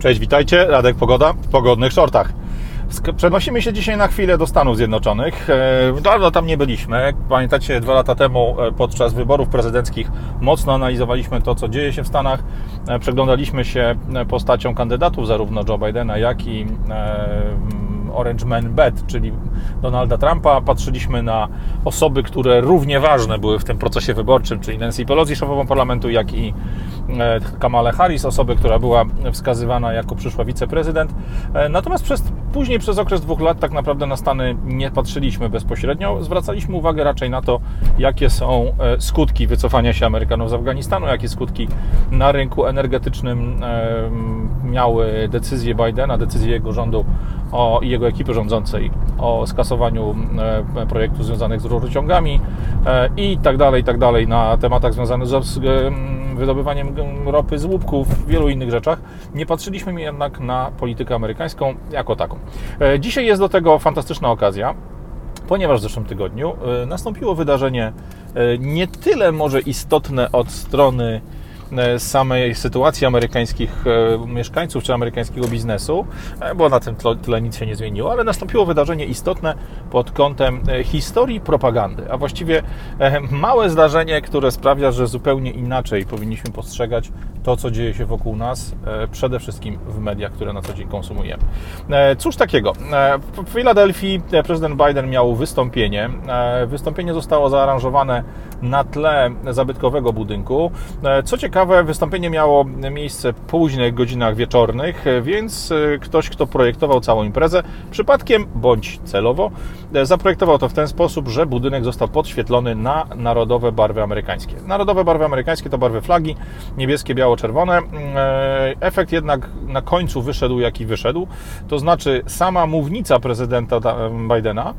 Cześć, witajcie. Radek Pogoda w pogodnych shortach. Przenosimy się dzisiaj na chwilę do Stanów Zjednoczonych. E, dawno tam nie byliśmy. Pamiętacie, dwa lata temu e, podczas wyborów prezydenckich mocno analizowaliśmy to, co dzieje się w Stanach. E, przeglądaliśmy się postacią kandydatów, zarówno Joe Bidena, jak i Orange Man Bad, czyli Donalda Trumpa. Patrzyliśmy na osoby, które równie ważne były w tym procesie wyborczym, czyli Nancy Pelosi, szefową parlamentu, jak i e, Kamala Harris, osobę, która była wskazywana jako przyszła wiceprezydent. E, natomiast przez, później przez okres dwóch lat tak naprawdę na Stany nie patrzyliśmy bezpośrednio. Zwracaliśmy uwagę raczej na to, jakie są e, skutki wycofania się Amerykanów z Afganistanu, jakie skutki na rynku energetycznym miały decyzje Bidena, decyzje jego rządu o jego ekipy rządzącej o skasowaniu projektów związanych z rurociągami i tak dalej, i tak dalej, na tematach związanych z wydobywaniem ropy z łupków, wielu innych rzeczach. Nie patrzyliśmy jednak na politykę amerykańską jako taką. E, dzisiaj jest do tego fantastyczna okazja ponieważ w zeszłym tygodniu nastąpiło wydarzenie nie tyle może istotne od strony E, samej sytuacji amerykańskich e, mieszkańców czy amerykańskiego biznesu, e, bo na tym tle nic się nie zmieniło, ale nastąpiło wydarzenie istotne pod kątem historii propagandy, a właściwie małe zdarzenie, które sprawia, że zupełnie inaczej powinniśmy postrzegać to, co dzieje się wokół nas, przede wszystkim w mediach, które na co dzień konsumujemy. Cóż takiego? W Filadelfii prezydent Biden miał wystąpienie. Wystąpienie zostało zaaranżowane na tle zabytkowego budynku. Co ciekawe, ciekawe, wystąpienie miało miejsce w późnych godzinach wieczornych, więc e, ktoś, kto projektował całą imprezę, przypadkiem bądź celowo, e, zaprojektował to w ten sposób, że budynek został podświetlony na narodowe barwy amerykańskie. Narodowe barwy amerykańskie to barwy flagi, niebieskie, biało-czerwone. E, efekt jednak na końcu wyszedł, jaki wyszedł. To znaczy, sama mównica prezydenta Bidena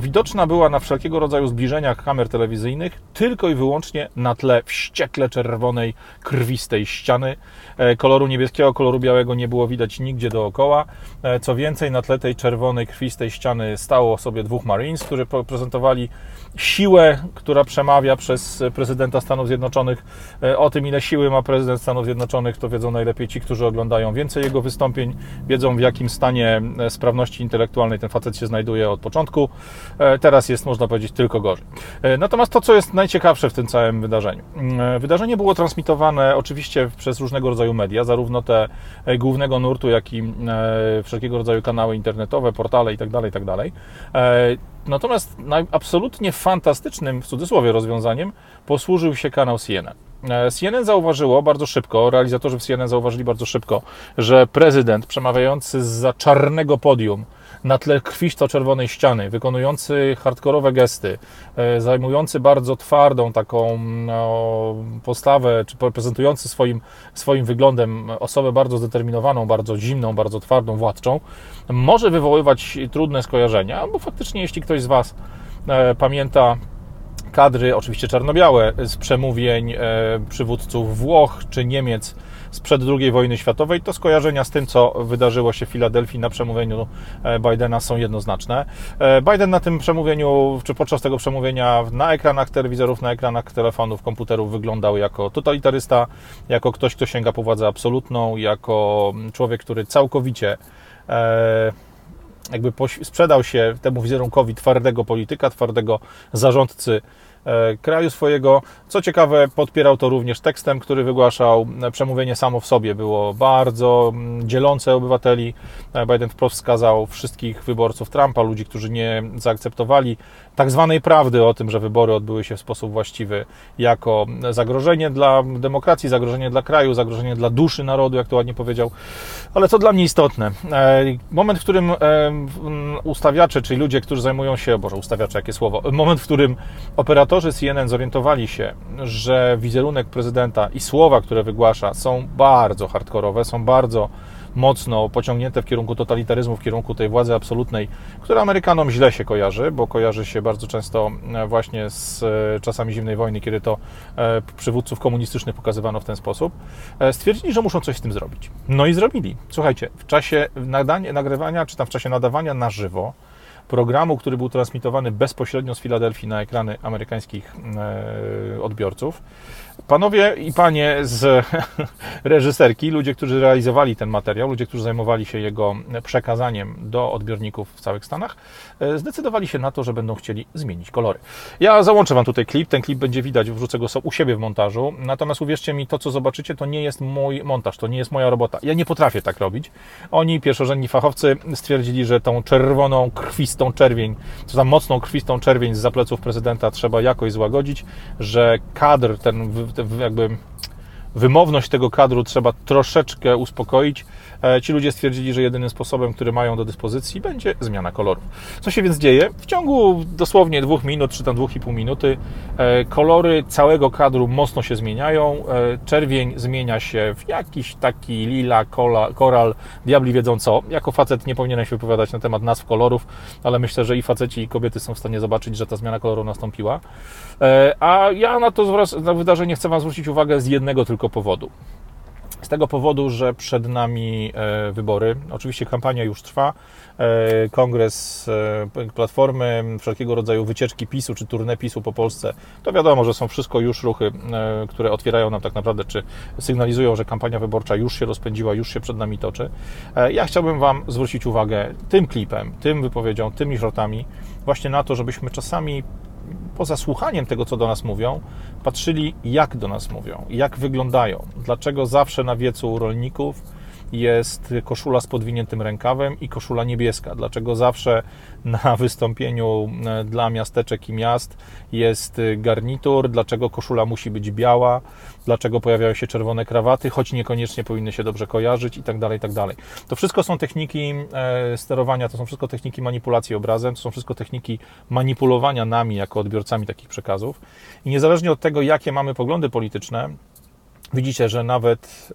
widoczna była na wszelkiego rodzaju zbliżeniach kamer telewizyjnych tylko i wyłącznie na tle wściekle czerwonej krwistej ściany. E, koloru niebieskiego, koloru białego nie było widać nigdzie dookoła. E, co więcej, na tle tej czerwonej krwistej ściany stało sobie dwóch Marines, którzy prezentowali siłę, która przemawia przez prezydenta Stanów Zjednoczonych. E, o tym, ile siły ma prezydent Stanów Zjednoczonych, to wiedzą najlepiej ci, którzy oglądają więcej jego wystąpień, wiedzą w jakim stanie sprawności intelektualnej ten facet się znajduje od początku. Teraz jest, można powiedzieć, tylko gorzej. Natomiast to, co jest najciekawsze w tym całym wydarzeniu. Wydarzenie było transmitowane oczywiście przez różnego rodzaju media, zarówno te głównego nurtu, jak i wszelkiego rodzaju kanały internetowe, portale itd., tak itd. Natomiast absolutnie fantastycznym, w cudzysłowie, rozwiązaniem posłużył się kanał CNN. E, CNN zauważyło bardzo szybko, realizatorzy w CNN zauważyli bardzo szybko, że prezydent przemawiający za czarnego podium na tle krwisto-czerwonej ściany, wykonujący hardkorowe gesty, e, zajmujący bardzo twardą taką no, postawę, czy prezentujący swoim, swoim wyglądem osobę bardzo zdeterminowaną, bardzo zimną, bardzo twardą, władczą, może wywoływać trudne skojarzenia, bo faktycznie jeśli ktoś z Was e, pamięta kadry, oczywiście czarno-białe, z przemówień e, przywódców Włoch czy Niemiec sprzed II wojny światowej, to skojarzenia z tym, co wydarzyło się w Filadelfii na przemówieniu e, Bidena są jednoznaczne. E, Biden na tym przemówieniu, czy podczas tego przemówienia na ekranach telewizorów, na ekranach telefonów, komputerów wyglądał jako totalitarysta, jako ktoś, kto sięga po władzę absolutną, jako człowiek, który całkowicie jakby sprzedał się temu wizerunkowi twardego polityka, twardego zarządcy E, kraju swojego. Co ciekawe, podpierał to również tekstem, który wygłaszał. Przemówienie samo w sobie było bardzo mm, dzielące obywateli. E, Biden wprost wskazał wszystkich wyborców Trumpa, ludzi, którzy nie zaakceptowali tak zwanej prawdy o tym, że wybory odbyły się w sposób właściwy, jako zagrożenie dla demokracji, zagrożenie dla kraju, zagrożenie dla duszy narodu, jak to ładnie powiedział. Ale co dla mnie istotne, e, moment, w którym ustawiacze, czyli ludzie, którzy zajmują się, boże, ustawiacze, jakie słowo, moment, w którym operatorzy operatorzy CNN zorientowali się, że wizerunek prezydenta i słowa, które wygłasza, są bardzo hardkorowe, są bardzo mocno pociągnięte w kierunku totalitaryzmu, w kierunku tej władzy absolutnej, która Amerykanom źle się kojarzy, bo kojarzy się bardzo często e, właśnie z e, czasami zimnej wojny, kiedy to e, przywódców komunistycznych pokazywano w ten sposób, stwierdzili, że muszą coś z tym zrobić. No i zrobili. Słuchajcie, w czasie nadania, nagrywania, czy tam w czasie nadawania na żywo, programu, który był transmitowany bezpośrednio z Filadelfii na ekrany amerykańskich e, odbiorców. Panowie i panie z reżyserki, ludzie, którzy realizowali ten materiał, ludzie, którzy zajmowali się jego przekazaniem do odbiorników w całych Stanach, e, zdecydowali się na to, że będą chcieli zmienić kolory. Ja załączę Wam tutaj klip, ten klip będzie widać, wrzucę go u siebie w montażu, natomiast uwierzcie mi, to co zobaczycie, to nie jest mój montaż, to nie jest moja robota. Ja nie potrafię tak robić. Oni, pierwszorzędni fachowcy, stwierdzili, że tą czerwoną, krwistą czerwień, czy tam mocną krwistą czerwień z zapleców prezydenta trzeba jakoś złagodzić, że kadr, ten jakby wymowność tego kadru trzeba troszeczkę uspokoić. E, ci ludzie stwierdzili, że jedynym sposobem, który mają do dyspozycji, będzie zmiana kolorów. Co się więc dzieje? W ciągu dosłownie dwóch minut, czy tam dwóch i pół minuty, e, kolory całego kadru mocno się zmieniają. E, czerwień zmienia się w jakiś taki lila, kola, koral, diabli wiedzą co. Jako facet nie powinienem się wypowiadać na temat nazw kolorów, ale myślę, że i faceci, i kobiety są w stanie zobaczyć, że ta zmiana koloru nastąpiła. A ja na to na wydarzenie chcę Wam zwrócić uwagę z jednego tylko powodu. Z tego powodu, że przed nami e, wybory. Oczywiście kampania już trwa. E, kongres e, Platformy, wszelkiego rodzaju wycieczki PiSu czy turne PiSu po Polsce. To wiadomo, że są wszystko już ruchy, które otwierają nam tak naprawdę, czy sygnalizują, że kampania wyborcza już się rozpędziła, już się przed nami toczy. Ja chciałbym Wam zwrócić uwagę tym klipem, tym wypowiedzią, tymi żartami właśnie na to, żebyśmy czasami poza słuchaniem tego, co do nas mówią, patrzyli, jak do nas mówią, jak wyglądają, dlaczego zawsze na wiecu u rolników jest koszula z podwiniętym rękawem i koszula niebieska. Dlaczego zawsze na wystąpieniu e, dla miasteczek i miast jest garnitur, dlaczego koszula musi być biała, dlaczego pojawiają się czerwone krawaty, choć niekoniecznie powinny się dobrze kojarzyć i tak dalej, tak dalej. To wszystko są techniki e, sterowania, to są wszystko techniki manipulacji obrazem, to są wszystko techniki manipulowania nami jako odbiorcami takich przekazów. I niezależnie od tego, jakie mamy poglądy polityczne, widzicie, że nawet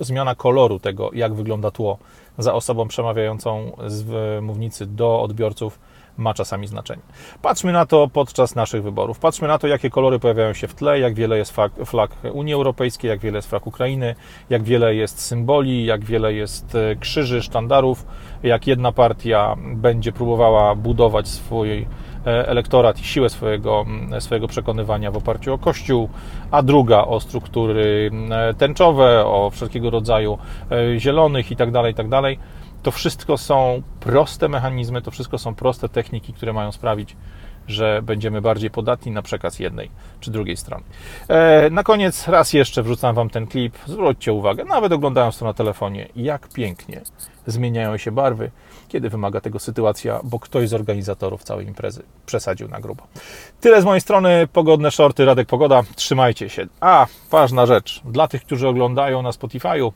zmiana koloru tego, jak wygląda tło za osobą przemawiającą z mównicy do odbiorców ma czasami znaczenie. Patrzmy na to podczas naszych wyborów. Patrzmy na to, jakie kolory pojawiają się w tle, jak wiele jest flag, flag Unii Europejskiej, jak wiele jest flag Ukrainy, jak wiele jest symboli, jak wiele jest e, krzyży, sztandarów, jak jedna partia będzie próbowała budować swój elektorat i siłę swojego, swojego przekonywania w oparciu o Kościół, a druga o struktury tęczowe, o wszelkiego rodzaju e, zielonych itd., tak itd. To wszystko są proste mechanizmy, to wszystko są proste techniki, które mają sprawić, że będziemy bardziej podatni na przekaz jednej czy drugiej strony. E, na koniec raz jeszcze wrzucam Wam ten klip. Zwróćcie uwagę, nawet oglądając to na telefonie, jak pięknie zmieniają się barwy, kiedy wymaga tego sytuacja, bo ktoś z organizatorów całej imprezy przesadził na grubo. Tyle z mojej strony, pogodne shorty, Radek Pogoda, trzymajcie się. A, ważna rzecz, dla tych, którzy oglądają na Spotify'u,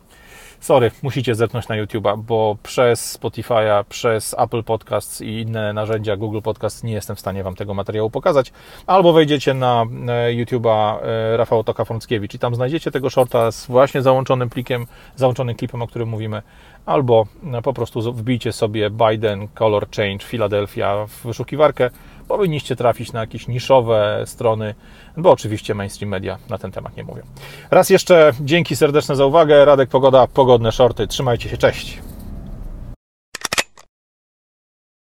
sorry, musicie zerknąć na YouTube'a, bo przez Spotify'a, przez Apple Podcasts i inne narzędzia Google Podcasts nie jestem w stanie Wam tego materiału pokazać. Albo wejdziecie na e, YouTube'a e, Rafał Toka Frąckiewicz i tam znajdziecie tego shorta z właśnie załączonym plikiem, załączonym klipem, o którym mówimy, albo e, po prostu wbijcie sobie Biden Color Change Philadelphia w wyszukiwarkę. Powinniście trafić na jakieś niszowe strony, bo oczywiście mainstream media na ten temat nie mówią. Raz jeszcze dzięki serdeczne za uwagę. Radek Pogoda, pogodne shorty. Trzymajcie się, cześć.